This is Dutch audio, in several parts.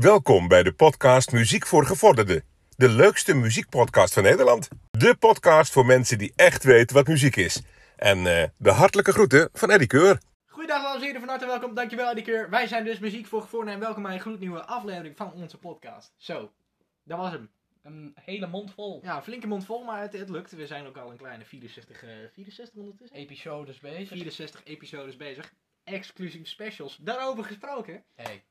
Welkom bij de podcast Muziek voor Gevorderden. De leukste muziekpodcast van Nederland. De podcast voor mensen die echt weten wat muziek is. En eh, de hartelijke groeten van Eddie Keur. Goedendag dames en heren, van harte welkom. Dankjewel Eddie Keur. Wij zijn dus Muziek voor Gevorderden en welkom bij een gloednieuwe aflevering van onze podcast. Zo, dat was hem. Een hele mond vol. Ja, flinke mond vol, maar het, het lukt. We zijn ook al een kleine 64, eh 64 ondertussen? Episodes bezig. 64 episodes bezig. Exclusief specials. Daarover gesproken. Hey.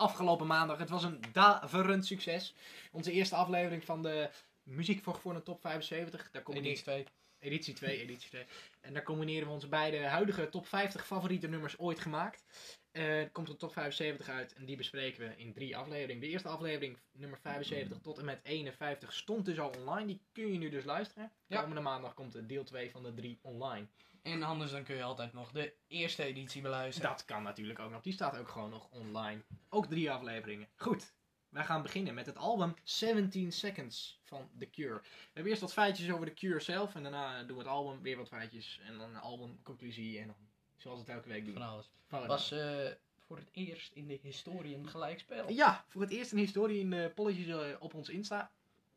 Afgelopen maandag, het was een daverend succes. Onze eerste aflevering van de Muziek voor Gevorderden Top 75. Daar komt Editie 2. Editie 2, editie 2. En daar combineren we onze beide huidige top 50 favoriete nummers ooit gemaakt. Eh, er komt een top 75 uit en die bespreken we in drie afleveringen. De eerste aflevering, nummer 75 tot en met 51, stond dus al online. Die kun je nu dus luisteren. Ja. Komende maandag komt de deel 2 van de drie online. En anders dan kun je altijd nog de eerste editie beluisteren. Dat kan natuurlijk ook nog. Die staat ook gewoon nog online. Ook drie afleveringen. Goed. Wij gaan beginnen met het album 17 Seconds van The Cure. We hebben eerst wat feitjes over The Cure zelf. En daarna doen we het album, weer wat feitjes. En dan een albumconclusie. En dan, zoals we het elke week doen. Van alles. Van- Was eh, voor het eerst in de historie een gelijkspel. Ja, voor het eerst in historie in de polletjes eh, op ons Insta.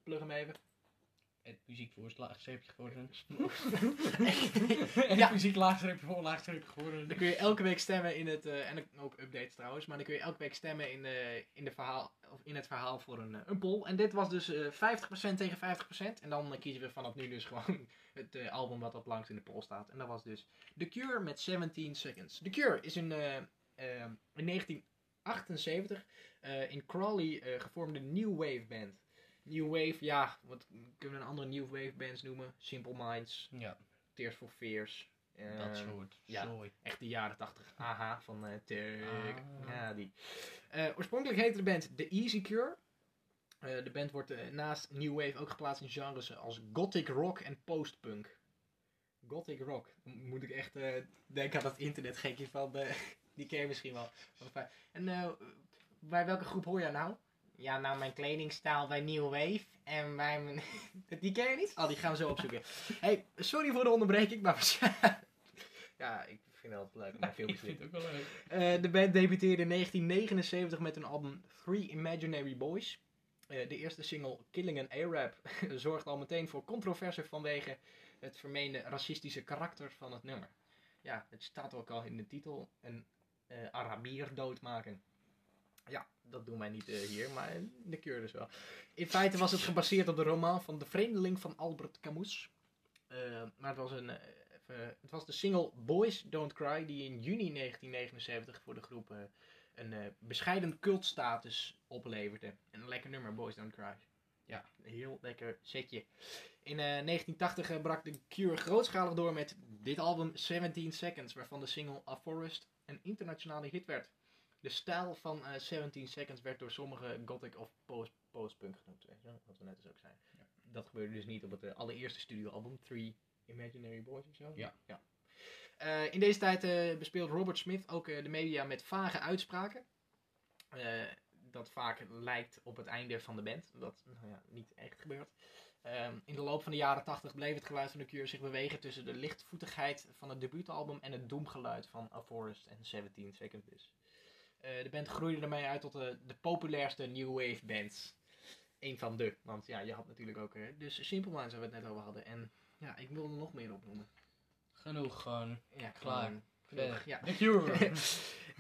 Plug hem even. Het muziek voor het laagstreepje geworden. Ja. ja. muziek laagstreepje voor laagstreepje geworden. Dan kun je elke week stemmen in het, eh, en ook updates trouwens, maar dan kun je elke week stemmen in, de, in, de verhaal, of in het verhaal voor een, eh, een poll. En dit was dus eh 50% tegen 50%. En dan eh, kiezen we vanaf nu dus gewoon het eh, album wat op langs in de poll staat. En dat was dus The Cure met 17 Seconds. The Cure is eh, eh, in 1978 eh, in Crawley eh, gevormde New Wave band. New Wave, ja, wat kunnen we een andere New Wave bands noemen? Simple Minds, Ja, Tears for Fears. dat eh, soort ja. Echt de jaren 80. Aha, van Turk. Ah. Ja, die. Eh, oorspronkelijk heette de band The Easy Cure. De band wordt naast New Wave ook geplaatst in genres als gothic rock en postpunk. Gothic rock. Moet ik echt eh, denken aan dat internetgekje van de, die ken je misschien wel. En bij welke groep hoor jij nou? Ja, nou mijn kledingstijl bij New Wave en bij mijn... die ken je niet? Oh, die gaan we zo opzoeken. hey, sorry voor de onderbreking, maar... ja, ik vind het altijd leuk om naar ik filmpjes vind het ook wel leuk. eh, de band debuteerde in 1979 met hun album Three Imaginary Boys. Eh, de eerste single Killing an Arab zorgde al meteen voor controverse vanwege het vermeende racistische karakter van het nummer. Ja, het staat ook al in de titel, een eh, Arabier doodmaken. Ja, dat doen wij niet eh, hier, maar de Cure dus wel. In feite was het gebaseerd op de roman van De Vreemdeling van Albert Camus. Eh, maar het was, een, eh, het was de single Boys Don't Cry die in juni 1979 voor de groep een bescheiden cultstatus opleverde. En een lekker nummer, Boys Don't Cry. Ja, een heel lekker setje. In eh, 1980 eh, brak de Cure grootschalig door met dit album 17 Seconds, waarvan de single A Forest een internationale hit werd. De stijl van eh, 17 Seconds werd door sommigen gothic of post, postpunk genoemd, weet je wel, wat we net dus ook zijn. Dat gebeurde dus niet op het eh, allereerste studioalbum, Three Imaginary Boys of zo. Ja. Eh, in deze tijd bespeelt Robert Smith ook de media met vage uitspraken. Dat vaak lijkt op het einde van de band, wat nou ja, niet echt gebeurt. Ehm, in de loop van de jaren 80 bleef het geluid van de Cure zich bewegen tussen de lichtvoetigheid van het debuutalbum en het doemgeluid van A Forest en 17 Seconds de band groeide daarmee uit tot de, de populairste new wave bands. Eén van de, want ja, je had natuurlijk ook eh, dus Simple Minds waar we het net over hadden. En ja, ik wilde nog meer opnoemen. Genoeg gewoon. Ja, Klaar. gewoon genoeg. Ja.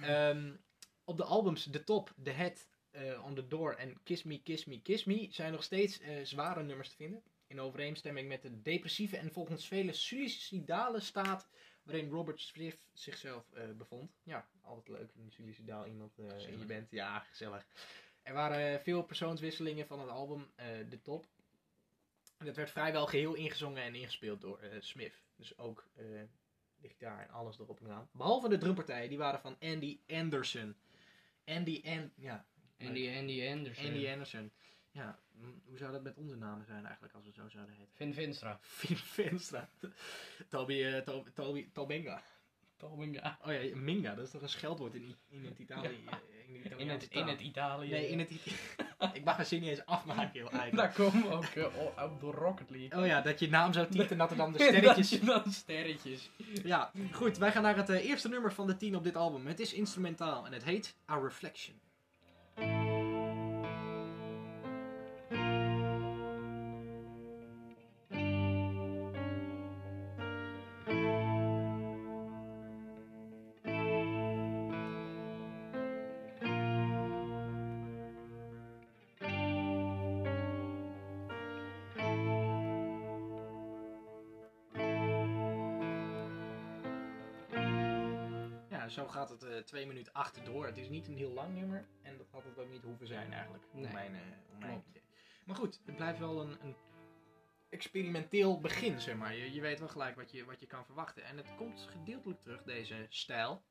Ehm, op de albums The Top, The Head, eh, On The Door en Kiss Me, Kiss Me, Kiss Me zijn nog steeds eh, zware nummers te vinden. In overeenstemming met de depressieve en volgens velen suïcidale staat waarin Robert Smith zichzelf eh, bevond. Ja, altijd leuk, een suïcidaal iemand eh, in je bent. Ja, gezellig. Er waren veel persoonswisselingen van het album eh The Top. En dat werd vrijwel geheel ingezongen en ingespeeld door eh, Smith. Dus ook eh, de gitaar en alles erop en aan. Behalve de drumpartijen, die waren van Andy Anderson. Andy and, ja, Andy, Andy Anderson. Andy Anderson. Ja, hoe zou dat met onze namen zijn eigenlijk als we zo zouden heten? Vin Vinstra. Finn Vinstra. Toby, To- Toby, Tobenga. Tobinga. Oh ja, Minga, dat is toch een scheldwoord in, in het Italië. eh, In, het In Italiaanse het, in taal. het Italië. Nee, in het Italië. Ik mag mijn zin niet eens afmaken, heel eigenlijk. Daar komen we ook o- op de Rocket League. Oh ja, dat je naam zou typen en dat er dan de Dat sterretjes... je dan sterretjes. Ja, goed. Wij gaan naar het eerste nummer van de tien op dit album. Het is instrumentaal en het heet Our Reflection. Zo gaat het eh 2 minuten achterdoor. Het is niet een heel lang nummer. En dat had het ook niet hoeven zijn eigenlijk. Om Nee, mijn, idee. Maar goed, het blijft wel een, een experimenteel begin, zeg maar. Je, je weet wel gelijk wat je, wat je kan verwachten. En het komt gedeeltelijk terug, deze stijl.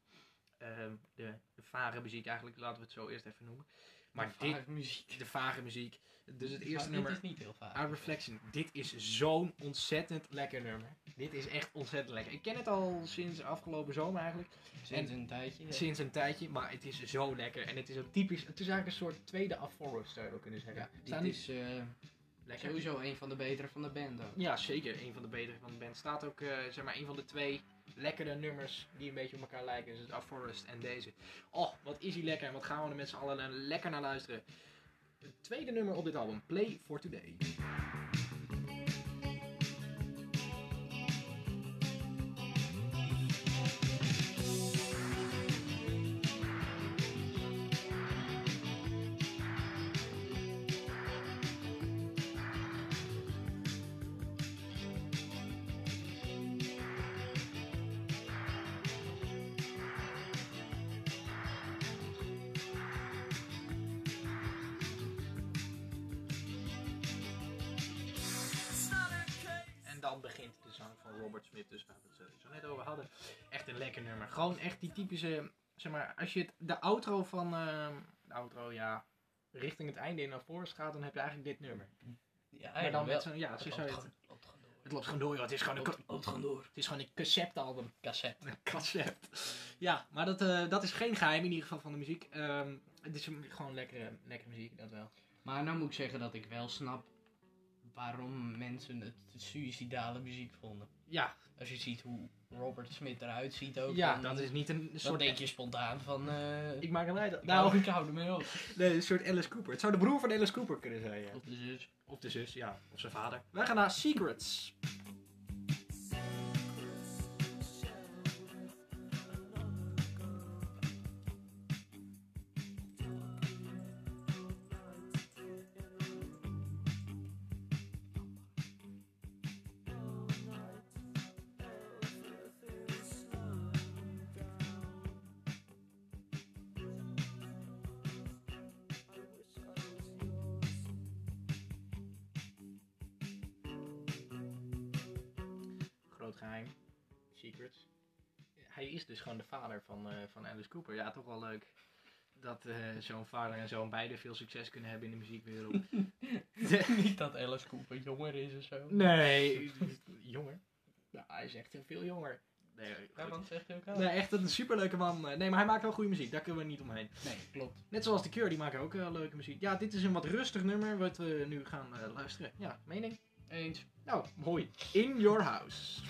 Ehm, de, de vage muziek eigenlijk, laten we het zo eerst even noemen. Maar dit, Vage muziek. de vage muziek. Dus het eerste dit nummer, is niet heel vaak. Our Reflection. Dit is zo'n ontzettend lekker nummer. Dit is echt ontzettend lekker. Ik ken het al sinds afgelopen zomer eigenlijk. Sinds een tijdje. ja. Sinds een tijdje, maar het is zo lekker. En het is ook typisch, het is eigenlijk een soort tweede Afforest zou je kunnen zeggen. Ja, dit niet is eh, lekker. sowieso een van de betere van de band ook. Ja, zeker. Een van de betere van de band. Staat ook, eh, zeg maar, een van de twee lekkere nummers die een beetje op elkaar lijken. Dus het Afforest en deze. Oh, wat is die lekker. En wat gaan we er met z'n allen lekker naar luisteren. Het tweede nummer op dit album, Play for Today. Robert Smith, dus waar we het zo net over hadden. Echt een lekker nummer. Gewoon echt die typische, zeg maar, als je het, de outro van, ehm, de outro, ja, richting het einde in naar Forest gaat, dan heb je eigenlijk dit nummer. Ja, Maar dan wel. met zo'n, ja, zo Het zou je loopt het, gewoon- loopt gewoon door. het loopt gewoon door, joh. Het is gewoon een, Loopt- loopt gewoon door. het is gewoon een conceptalbum. Cassette. Een concept. Ja, maar dat, eh, dat is geen geheim in ieder geval van de muziek. Ehm, het is gewoon lekkere, lekkere muziek, dat wel. Maar nou moet ik zeggen dat ik wel snap waarom mensen het suïcidale muziek vonden. Ja, Als je ziet hoe Robert Smith eruit ziet ook. ja dan, dat is niet een dan soort... denk je spontaan van... eh Ik maak een leider. nou, Nou, ik hou ermee op. nee, een soort Alice Cooper. Het zou de broer van Alice Cooper kunnen zijn, ja. Of de zus. Of de zus, ja. Of zijn vader. Wij gaan naar Secrets. Alice Cooper. Ja, toch wel leuk. Dat eh, zo'n vader en zoon beide veel succes kunnen hebben in de muziekwereld. Niet dat Alice Cooper jonger is of zo. nee, jonger. Ja, hij is echt veel jonger. Nee, Ja, goed. man zegt hij ook al. nee, echt een superleuke man. Nee, maar hij maakt wel goede muziek. Daar kunnen we niet omheen. Nee, klopt. Net zoals de Cure, die maken ook eh, leuke muziek. Ja, dit is een wat rustig nummer wat we nu gaan eh, luisteren. Ja, mening? Eens. Nou, mooi. In Your House.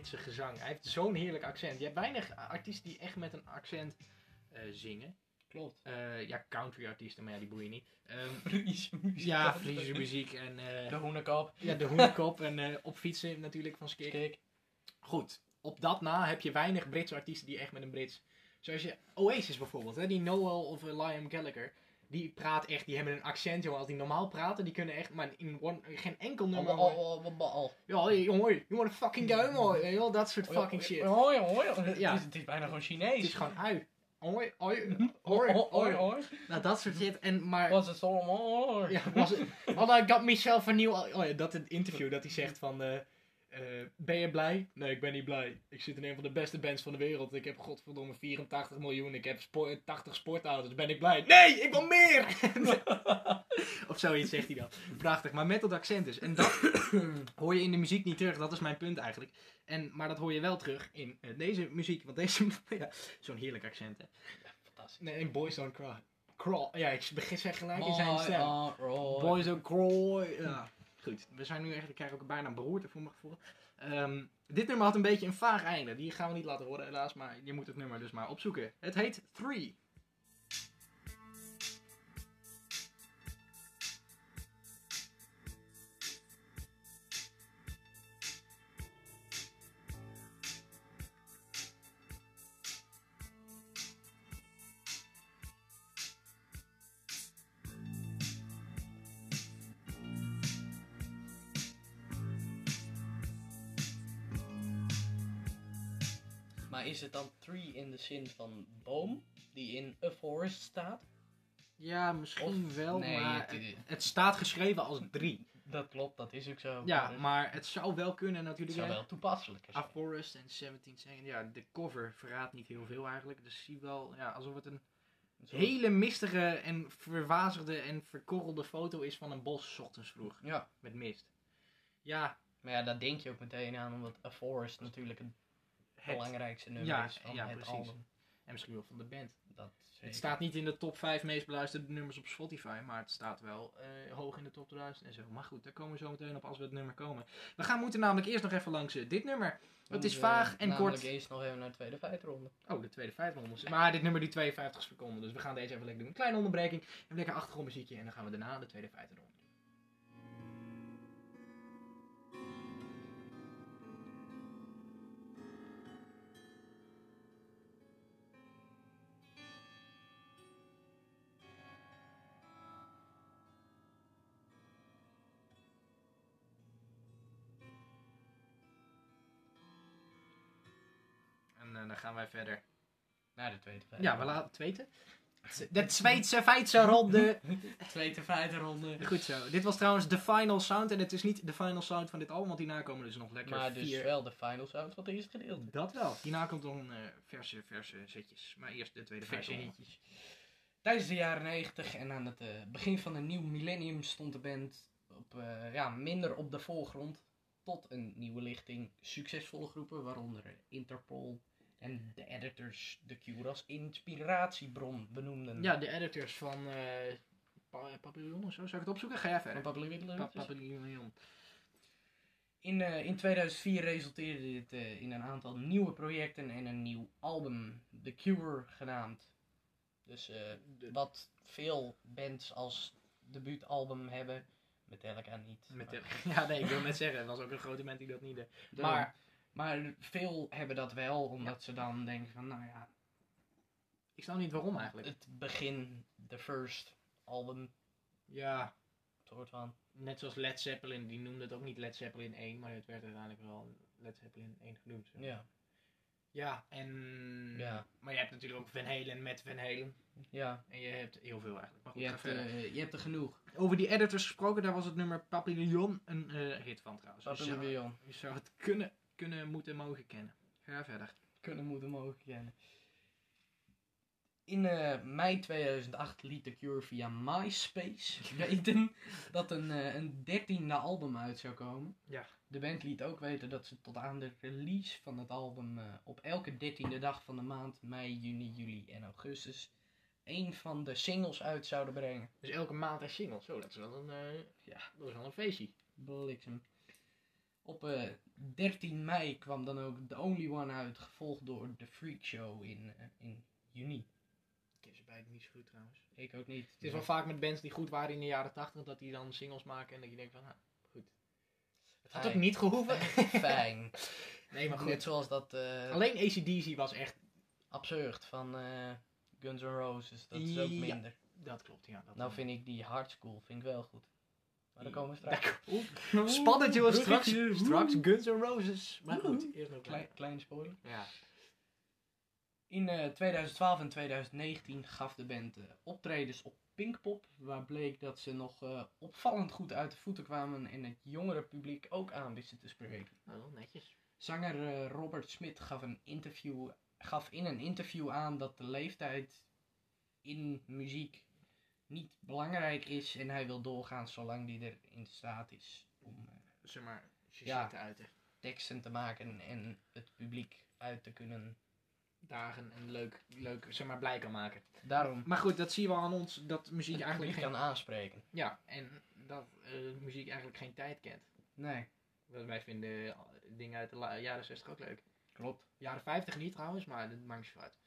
Britse gezang. Hij heeft zo'n heerlijk accent. Je hebt weinig artiesten die echt met een accent eh, zingen. Klopt. Eh, ja, country artiesten, maar ja, die boeien niet. Ehm, Friese muziek. ja, Friese muziek en eh, De hoenekop. ja, de hoenkop en op fietsen natuurlijk van Skik. Goed, op dat na heb je weinig Britse artiesten die echt met een Brits... Zoals je Oasis bijvoorbeeld, hè, die Noel of Liam Gallagher. Die praat echt, die hebben een accent, jongen. Als die normaal praten, die kunnen echt, maar in one, geen enkel nummer... Oh, oh, oh, oh, oh. Ja, jongen, you wanna fucking je wel, dat soort fucking shit. Hoi, hoi, hoi. Ja. Het, is, bijna gewoon Chinees. Het is gewoon ui. Hoi, hoi, Hoi, hoi, hoi. Nou, dat soort shit. En, maar... Was het zo allemaal? Ja, was het... Oh, I got myself a nieuw... Oh ja, dat het interview dat hij zegt van... eh, eh, ben je blij? Nee, ik ben niet blij. Ik zit in een van de beste bands van de wereld. Ik heb godverdomme 84 miljoen. Ik heb spo- 80 sportauto's. Ben ik blij? Nee, ik wil meer! of zoiets zegt hij dan. Prachtig, maar met dat accent dus. En dat hoor je in de muziek niet terug. Dat is mijn punt eigenlijk. En, maar dat hoor je wel terug in eh, deze muziek. Want deze... ja, Zo'n heerlijk accent, hè. Fantastisch. Nee, in Boys Don't Cry. Crawl. Ja, ik begin zeg gelijk in zijn stem. Boys Don't Cry. Ja. Goed, we zijn nu eigenlijk, krijgen ook bijna beroerte voor mijn gevoel. Ehm, Dit nummer had een beetje een vaag einde. Die gaan we niet laten horen helaas, maar je moet het nummer dus maar opzoeken. Het heet Three. Is het dan tree in de zin van boom, die in a forest staat? Ja, misschien Of- wel, nee, maar het- het, het staat geschreven als drie. Dat klopt, dat is ook zo. Ja, het maar het zou wel kunnen het natuurlijk. zou hè. wel toepasselijker A zijn. Forest en 17 Seconds. Ja, de cover verraadt niet heel veel eigenlijk. Dus zie wel ja, alsof het een hele mistige en verwazigde en verkorrelde foto is van een bos 's ochtends vroeg. Ja, Met mist. Ja, maar ja, daar denk je ook meteen aan, omdat a forest natuurlijk het, het, belangrijkste nummer ja, is van ja, het precies. album. en misschien wel van de band. Dat. Het staat niet in de top 5 meest beluisterde nummers op Spotify, maar het staat wel eh, hoog in de top 1000 en zo. Maar goed, daar komen we zo meteen op als we het nummer komen. We gaan moeten namelijk eerst nog even langs eh, dit nummer. Het is We vaag en kort. eerst nog even naar de tweede feitronde. Oh, de tweede 500. Maar dit nummer die 52 seconden, dus we gaan deze even lekker doen. Een kleine onderbreking, een lekker achtergrondmuziekje en dan gaan we daarna de tweede feiten gaan wij verder. Naar de tweede Ja, feitronde. we laten het weten. De Zweedse feitse-ronde. Tweede feitenronde. Goed zo. Dit was trouwens de final sound. En het is niet de final sound van dit album, want hierna komen dus nog lekker Maar dus vier. wel de final sound van het eerste gedeelte. Dat wel. Hierna komt nog een eh, verse, verse setjes. Maar eerst de tweede Verse hitjes. Tijdens de jaren 90 en aan het eh, begin van een nieuw millennium stond de band op, eh, ja, minder op de voorgrond. Tot een nieuwe lichting succesvolle groepen, waaronder Interpol en de editors de Cure als inspiratiebron benoemden. Ja, de editors van Pa- Papillon of zo. Zou ik het opzoeken? Ga jij En verder. Pablo Whitler Pa- dus. Papillon. In, eh, in 2004 resulteerde dit eh, in een aantal nieuwe projecten en een nieuw album, The Cure genaamd. Dus De- wat veel bands als debuutalbum hebben, Metallica niet. Met de, maar, ja, nee, ik wil net zeggen. Er was ook een grote band die dat niet deed. maar, maar veel hebben dat wel, omdat ze dan denken van, nou ja, Ik snap niet waarom eigenlijk. het begin, the first album, Ja, soort van. net zoals Led Zeppelin. Die noemde het ook niet Led Zeppelin 1. Maar het werd uiteindelijk wel Led Zeppelin 1 genoemd. Ja, Ja, en... Ja. Maar je hebt natuurlijk ook Van Halen met Van Halen. ja. En je hebt heel veel eigenlijk. Maar goed, Je hebt, eh, je hebt er genoeg. Over die editors gesproken, daar was het nummer Papillon een eh, hit van trouwens. Je zou- Papillon. Je zou het kunnen, kunnen moeten mogen kennen. Ga verder. kunnen moeten mogen kennen. In eh, mei 2008 liet The Cure via MySpace weten dat een, eh, een dertiende album uit zou komen. Ja. De band liet ook weten dat ze tot aan de release van het album eh, op elke dertiende dag van de maand mei, juni, juli en augustus één van de singles uit zouden brengen. Dus elke maand een single. Zo, dat is wel een, Ja. dat is wel een feestje. Bliksem. Op eh, 13 mei kwam dan ook The Only One uit, gevolgd door The Freak Show in, eh, in juni. Ik ken ze beide niet zo goed trouwens. Ik ook niet. Het is wel vaak met bands die goed waren in de jaren 80 dat die dan singles maken en dat je denkt van, nou, goed. Het had ook niet gehoeven. Fijn. nee, maar Net goed. zoals dat eh Alleen ACDC was echt, absurd van eh, Guns N' Roses. Dat is ook Ja. minder. dat klopt, ja. Dat Nou vind ik die Hard School vind ik wel goed. Maar daar komen we straks. Spannend jongens, straks, straks Guns N' Roses. Maar goed, eerst nog Klein, kleine spoiler. Ja. In eh, 2012 en 2019 gaf de band eh, optredens op Pinkpop, waar bleek dat ze nog eh, opvallend goed uit de voeten kwamen en het jongere publiek ook aan wisten te spreken. Oh, netjes. Zanger eh, Robert Smith gaf, een interview, gaf in een interview aan dat de leeftijd in muziek niet belangrijk is en hij wil doorgaan zolang die er in staat is om eh, Zeg maar, Ja. te uiten. teksten te maken en het publiek uit te kunnen. Dagen en leuk, leuk, zeg maar, blij kan maken. Daarom Maar goed, dat zie je wel aan ons, dat muziek eigenlijk geen... kan aanspreken. Ja, en dat eh, muziek eigenlijk geen tijd kent. Nee. Want Wij vinden dingen uit de jaren 60 ook leuk. Klopt. Jaren 50 niet trouwens, maar dat maakt niet zo uit.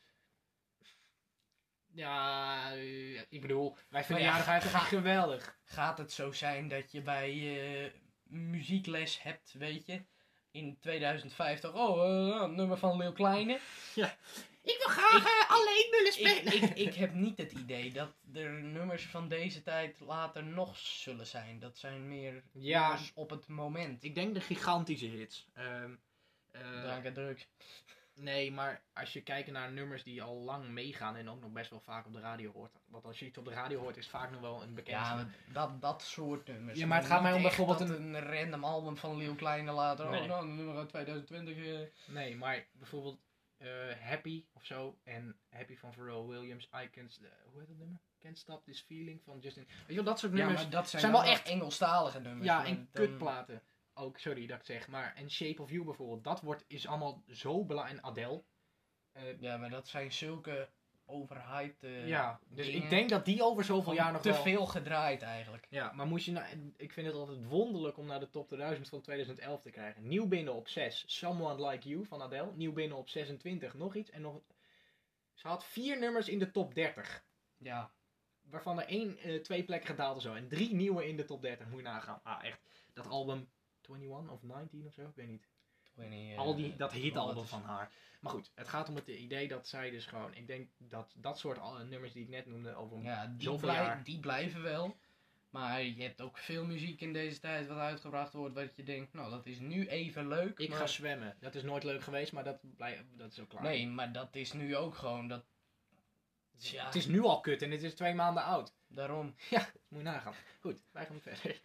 Ja, eh, ik bedoel, wij vinden ja, jaren 50 ga- echt geweldig. Gaat het zo zijn dat je bij eh, muziekles hebt, weet je, in 2050, oh, eh, nummer van Lil Kleine. Ik wil graag alleen willen Ik, ik, ik heb niet het idee dat er nummers van deze tijd later nog zullen zijn. Dat zijn meer Ja. nummers op het moment. Ik denk de gigantische hits. Ehm, eh, Drank en drugs. Nee, maar als je kijkt naar nummers die al lang meegaan en ook nog best wel vaak op de radio hoort. Want als je iets op de radio hoort, is het vaak nog wel een bekend. Ja, dat, dat soort nummers. Ja, maar het gaat mij om bijvoorbeeld een random album van Lil Kleine later. Nee. Oh, nou, een nummer uit 2020. eh. Nee, maar bijvoorbeeld eh, Happy of zo. En Happy van Pharrell Williams. I can't, eh, hoe heet dat nummer? Can't Stop This Feeling van Justin. Weet je wel, dat soort Ja, nummers. maar dat zijn, zijn wel wel echt- Engelstalige nummers. Ja, en dan- kutplaten. Ook, sorry dat ik zeg. Maar, en Shape of You bijvoorbeeld. Dat wordt, is allemaal zo belangrijk. En Adele. Eh, Ja, maar dat zijn zulke overhyped ja, dus dingen. ik denk dat die over zoveel jaar nog te wel... veel gedraaid eigenlijk. Ja, maar moest je nou, ik vind het altijd wonderlijk om naar de top 2000 van 2011 te krijgen. Nieuw binnen op 6, Someone Like You van Adele. Nieuw binnen op 26, nog iets. En nog, ze had vier nummers in de top 30. Ja, Waarvan er één, eh, twee plekken gedaald of zo. En drie nieuwe in de top 30, moet je nagaan. Ah, echt. Dat album 21 of 19 of zo, ik weet niet. ik weet niet, eh, Al die, dat hitalbum van haar. Maar goed, het gaat om het idee dat zij dus gewoon... Ik denk dat dat soort al- nummers die ik net noemde over... Ja, die, blij- die blijven wel. Maar je hebt ook veel muziek in deze tijd wat uitgebracht wordt, wat je denkt, nou dat is nu even leuk. Ik maar... ga zwemmen. Dat is nooit leuk geweest, maar dat, blij, dat is ook klaar. Nee, maar dat is nu ook gewoon, dat. Het is nu al kut en het is twee maanden oud. daarom. Ja, moet je nagaan. Goed, wij gaan verder.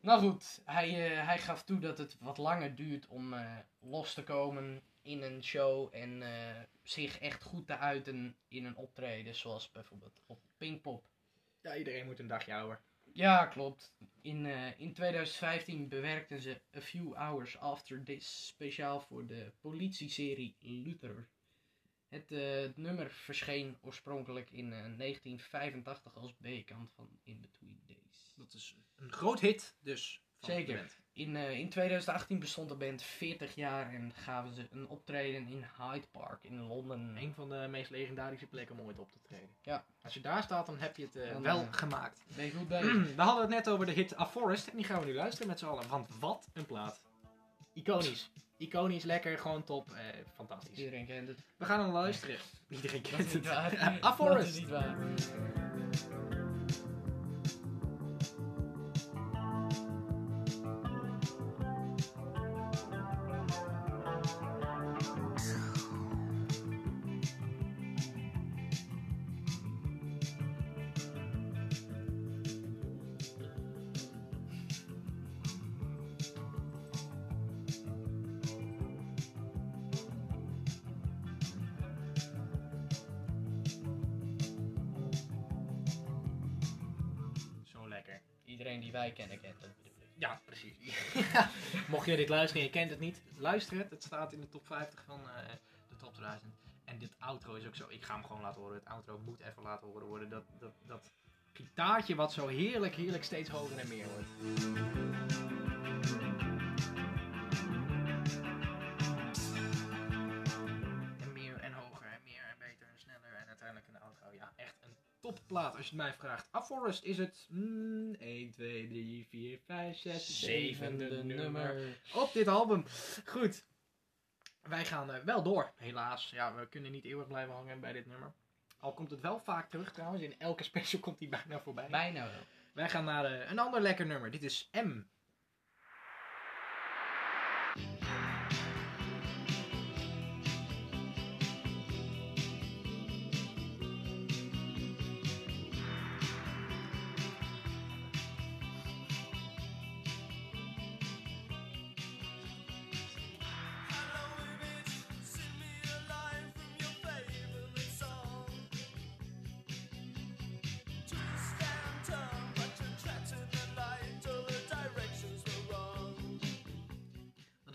Nou goed, hij, eh, hij gaf toe dat het wat langer duurt om eh, los te komen in een show en eh, zich echt goed te uiten in een optreden, zoals bijvoorbeeld op Pinkpop. Ja, iedereen moet een dagje ouder. Ja, klopt. In, eh, in 2015 bewerkten ze A Few Hours After This speciaal voor de politieserie Luther. Het, eh, het nummer verscheen oorspronkelijk in eh, 1985 als B-kant van In Between Days. Dat is een groot hit, dus. Zeker. In, eh, in 2018 bestond de band 40 jaar en gaven ze een optreden in Hyde Park in Londen. Een van de meest legendarische plekken om ooit op te treden. Ja. Als je daar staat, dan heb je het eh, Dan, wel eh, gemaakt. Ben je goed bezig? We hadden het net over de hit A Forest en die gaan we nu luisteren met z'n allen. Want wat een plaat. Iconisch. Iconisch, lekker, gewoon top. Fantastisch. Iedereen kent het. We gaan hem luisteren. Iedereen kent is het. A Dat is Forest. niet waar. Mocht je dit luisteren en je kent het niet, luister het. Het staat in de top 50 van eh, de top 1000. En dit outro is ook zo. Ik ga hem gewoon laten horen. Het outro moet even laten horen worden. Dat, dat, dat gitaartje wat zo heerlijk, heerlijk steeds hoger en meer wordt. En meer en hoger en meer en beter en sneller. En uiteindelijk een outro. Ja, echt topplaat als je het mij vraagt. A Forest is het mm, 1, 2, 3, 4, 5, 6, zevende nummer op dit album. Goed. Wij gaan eh, wel door, helaas. Ja, we kunnen niet eeuwig blijven hangen bij dit nummer. Al komt het wel vaak terug trouwens. In elke special komt hij bijna voorbij. Bijna wel. Wij gaan naar eh, een ander lekker nummer. Dit is M.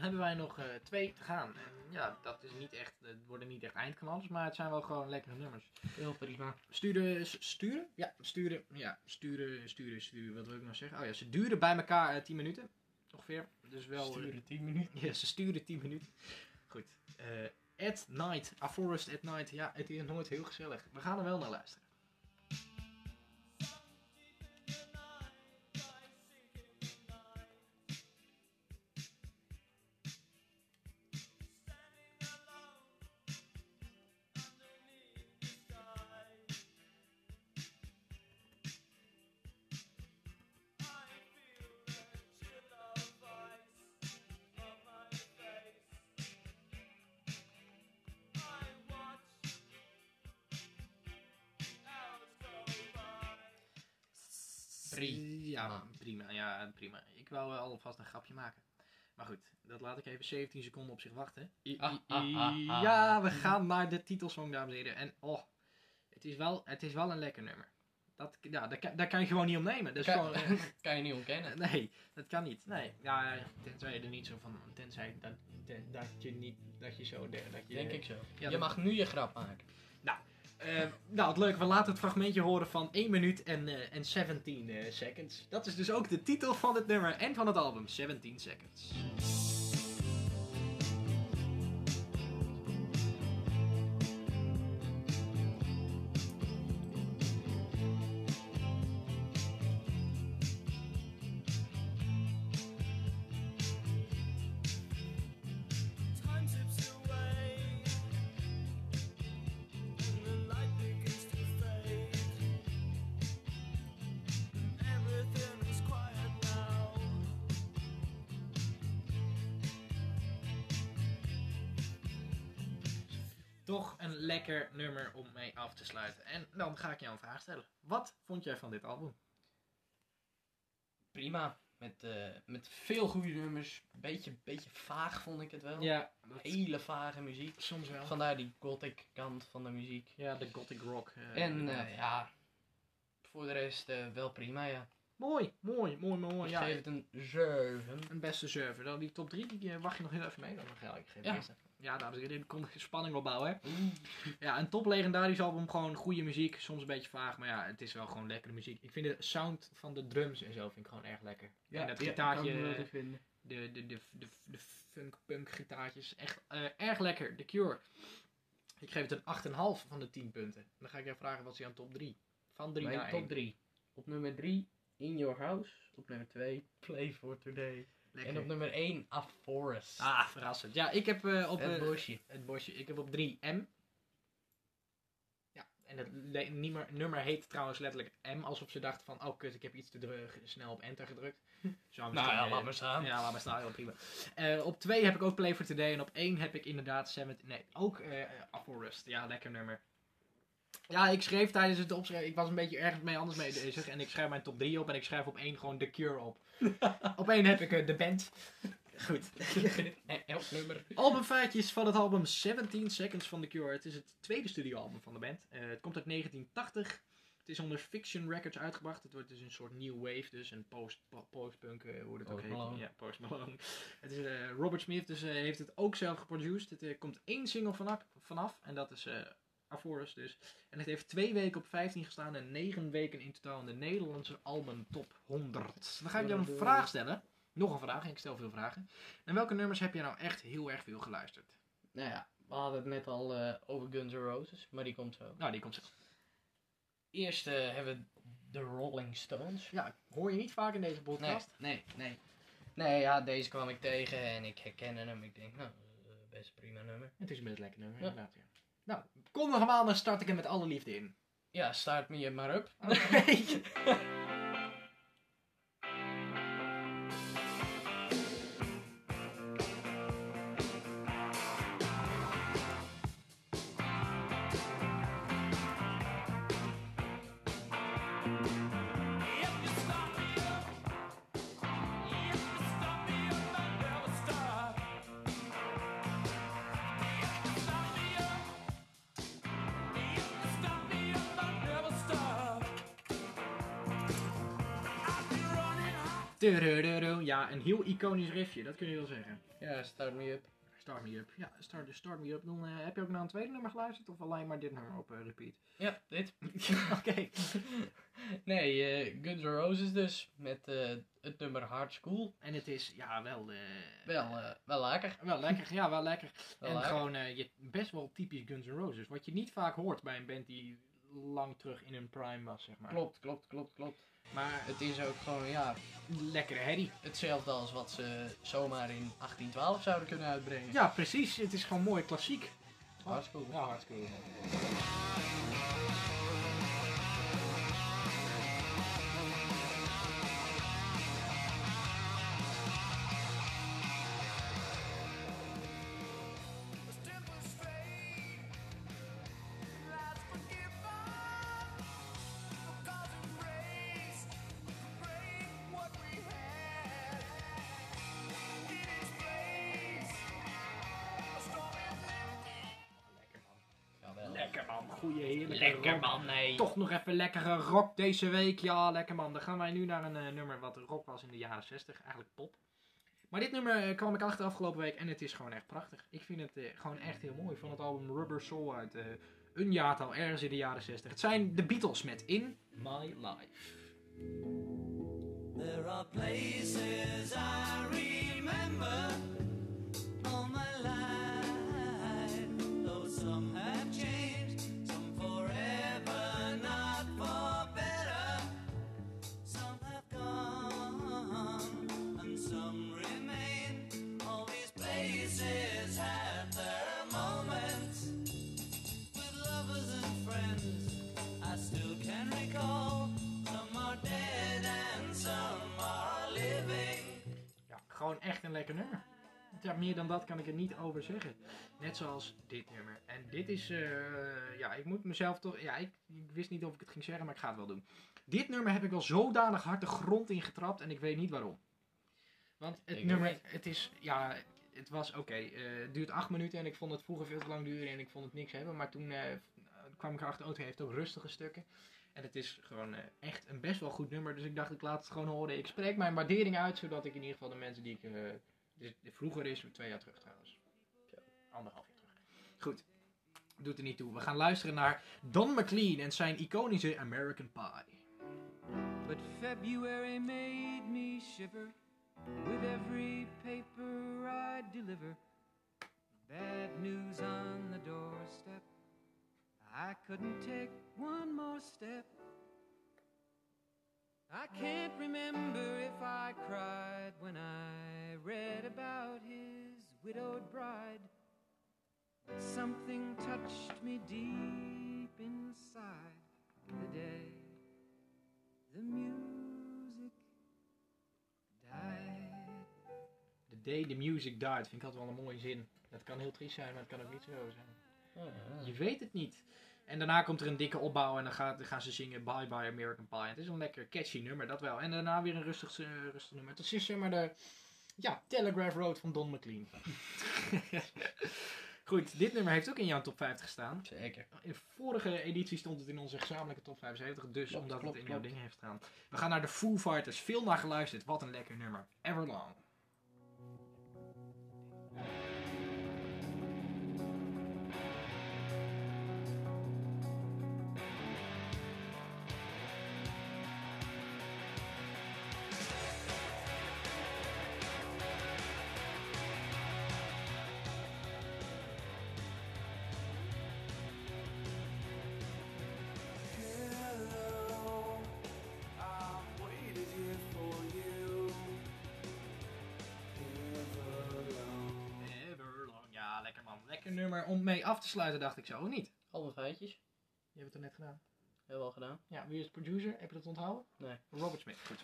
hebben wij nog eh, twee te gaan. En ja, dat is niet echt, het worden niet echt eindknallers, maar het zijn wel gewoon lekkere nummers. Heel prima. Sturen, sturen? Ja, sturen, ja, sturen, sturen, sturen, wat wil ik nou zeggen? Oh ja, ze duren bij elkaar eh, 10 minuten. ongeveer. Dus wel... eh, Sturen 10 minuten. Ja, ze sturen 10 minuten. Goed. eh, at Night, A Forest at Night. Ja, het is nooit heel gezellig. We gaan er wel naar luisteren. Ja, Ah. prima. Ja, prima. Ik wou wel alvast een grapje maken. Maar goed, dat laat ik even 17 seconden op zich wachten. I- Ah, ah. Ja, we gaan naar de titelsong, dames en heren. En oh, het is wel, het is wel een lekker nummer. Dat, ja, daar, kan, daar kan je gewoon niet opnemen. Dat is Kan, gewoon, eh, kan je niet ontkennen. nee, dat kan niet. Nee, ja, tenzij je er niet zo van, tenzij dat, dat je niet, dat je zo, dat je... Denk ik zo. Ja, je dat- mag nu je grap maken. Eh, nou, het leuke, we laten het fragmentje horen van 1 minuut en, eh, en 17 eh, seconds. Dat is dus ook de titel van het nummer en van het album, 17 seconds. Toch een lekker nummer om mee af te sluiten. En dan ga ik jou een vraag stellen. Wat vond jij van dit album? Prima. Met, eh, met veel goede nummers. Beetje, beetje vaag vond ik het wel. Ja, Hele vage muziek. soms wel. Vandaar die gothic kant van de muziek. Ja, de gothic rock. eh, En eh, ja, voor de rest wel prima ja. Mooi, mooi, mooi, mooi. Ik Ja, geef het een 7. een beste server. Dan die top 3, die wacht je nog heel even mee. Dan ga ik geven. Ja. Ja, dames en heren, er komt spanning opbouwen, hè. Ja, een top legendarisch album. Gewoon goede muziek. Soms een beetje vaag, maar ja, het is wel gewoon lekkere muziek. Ik vind de sound van de drums en zo vind ik gewoon erg lekker. en dat gitaartje, vinden. de, de, de, de, de funk-punk gitaartjes, echt eh, erg lekker. The Cure. Ik geef het een 8,5 van de 10 punten. Dan ga ik jou vragen, wat is jouw top 3? Van 3 naar Mijn 1. top 3. Op nummer 3, In Your House. Op nummer 2, Play for Today. Lekker. En op nummer 1, A Forest. Ah, verrassend. Ja, ik heb eh, op... het eh, bosje. het bosje. Ik heb op 3 M. Ja, en het nummer, nummer heet trouwens letterlijk M. Alsof ze dachten van, oh kut, ik heb iets te snel op enter gedrukt. Zou Nou ja, eh, laat maar staan. Ja, laat maar staan, heel prima. Eh, op 2 heb ik ook Play for Today. En op 1 heb ik inderdaad Seven... Nee, ook eh A Forest. Ja, lekker nummer. Ja, ik schreef tijdens het opschrijven... Ik was een beetje ergens mee anders mee bezig. En ik schrijf mijn top 3 op. En ik schrijf op 1 gewoon The Cure op. op 1 heb ik eh, de band. Goed. En elk nummer. Albumfeitjes van het album 17 Seconds van The Cure. Het is het tweede studioalbum van de band. Eh, het komt uit 1980. Het is onder Fiction Records uitgebracht. Het wordt dus een soort new wave, dus een post, po- post-punk, eh, hoe het ook heet. Malone. Ja, Post Malone. Het is eh, Robert Smith, dus eh, heeft het ook zelf geproduced. Het eh, komt één single vanaf, vanaf en dat is A Forest dus. En het heeft twee weken op 15 gestaan en negen weken in totaal in de Nederlandse album top 100. Dan ga ik jou een vraag stellen. Nog een vraag, ik stel veel vragen. En welke nummers heb je nou echt heel erg veel geluisterd? Nou ja, we hadden het net al eh, over Guns N' Roses, maar die komt zo. Nou, die komt zo. Eerst hebben we de Rolling Stones. Ja, hoor je niet vaak in deze podcast. nee, nee. Nee, ja, deze kwam ik tegen en ik herkende hem. Ik denk, nou, eh, best prima nummer. Het is een best lekker nummer, Ja. inderdaad. Ja. Nou, kom nog maar, dan start ik hem met alle liefde in. Ja, start me maar up. If Ja, een heel iconisch riffje, dat kun je wel zeggen. Ja, start me up. Start Me Up. Ja, Start, start Me Up. Dan eh, heb je ook naar een tweede nummer geluisterd of alleen maar dit nummer op eh, repeat? Ja, dit. Oké. Nee, eh, Guns N' Roses dus. Met het nummer Hard School. En het is, ja, wel... Wel, wel lekker. Wel lekker, ja, wel lekker. Wel en lekker. gewoon je, best wel typisch Guns N' Roses. Wat je niet vaak hoort bij een band die lang terug in hun prime was, zeg maar. Klopt, klopt, klopt, klopt. Maar Het is ook gewoon, ja, lekkere herrie. hetzelfde als wat ze zomaar in 1812 zouden kunnen uitbrengen. Ja, precies. Het is gewoon mooi klassiek. School. Ja, hartstikke Toch nog even lekkere rock deze week. Ja, lekker man. Dan gaan wij nu naar een eh, nummer wat rock was in de jaren 60. Eigenlijk pop. Maar dit nummer eh, kwam ik achter afgelopen week en het is gewoon echt prachtig. Ik vind het eh, gewoon echt heel mooi. Van het album Rubber Soul uit eh, een jaartal ergens in de jaren 60. Het zijn de Beatles met In My Life. There are places I remember all my life, though some have changed, lekker nummer. Ja, meer dan dat kan ik er niet over zeggen. Net zoals dit nummer. En dit is, eh, ja, ik moet mezelf toch, ja, ik, ik wist niet of ik het ging zeggen, maar ik ga het wel doen. Dit nummer heb ik wel zodanig hard de grond in getrapt en ik weet niet waarom. Want het Ik nummer, het is, ja, het was oké. eh, het duurt acht minuten en ik vond het vroeger veel te lang duren en ik vond het niks hebben. Maar toen eh, kwam ik erachter, oh, het heeft ook rustige stukken. En het is gewoon eh, echt een best wel goed nummer. Dus ik dacht, ik laat het gewoon horen. Ik spreek mijn waardering uit, zodat ik in ieder geval de mensen die ik... eh, dus vroeger is, twee jaar terug trouwens. Anderhalf jaar terug. Goed. Doet er niet toe. We gaan luisteren naar Don McLean en zijn iconische American Pie. But February made me shiver with every paper I deliver. Bad news on the doorstep. I couldn't take one more step. I can't remember if I cried when I read about his widowed bride. Something touched me deep inside the day the music died. The Day the Music Died. Vind ik altijd wel een mooie zin. Dat kan heel triest zijn, maar het kan ook niet zo zijn. Je weet het niet. En daarna komt er een dikke opbouw en dan, gaat, dan gaan ze zingen Bye Bye American Pie. Het is een lekker catchy nummer, dat wel. En daarna weer een rustig, eh, rustig nummer. Het is zeg maar de ja, Telegraph Road van Don McLean. Goed, dit nummer heeft ook in jouw top 50 gestaan. Zeker. In de vorige editie stond het in onze gezamenlijke top 75, dus Klopt, omdat klopt, het in jouw klopt. dingen heeft staan. We gaan naar de Foo Fighters. Veel naar geluisterd. Wat een lekker nummer. Everlong. Nummer om mee af te sluiten, dacht ik zo. Of niet? Alle feitjes. Je hebt het er net gedaan. Heel wel gedaan. Ja, wie is producer? Heb je dat onthouden? Nee. Robert Smith. Goed.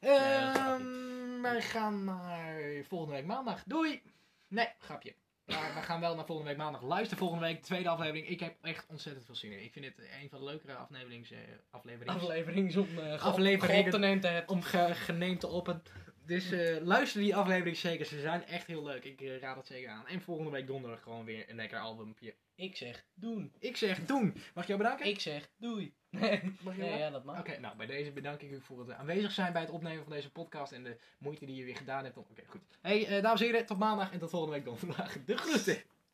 dat Ehm wij gaan naar volgende week maandag. Doei! Nee, grapje. Maar we gaan wel naar volgende week maandag. Luister volgende week, de tweede aflevering. Ik heb echt ontzettend veel zin in. Ik vind het een van de leukere afleverings, eh, Afleverings om uh, Afleveringen. God te nemen te hebben. om ge geneemd te open. Dus eh, luister die aflevering zeker. Ze zijn echt heel leuk. Ik eh, raad het zeker aan. En volgende week donderdag gewoon weer een lekker albumpje. Ik zeg doen. Ik zeg doen. Mag ik jou bedanken? Ik zeg doei. Nee, Mag je nee ja, dat mag. Oké, nou bij deze bedank ik u voor het aanwezig zijn bij het opnemen van deze podcast en de moeite die je weer gedaan hebt. om- Oké, goed. Hey, eh, dames en heren, tot maandag en tot volgende week donderdag. De groeten!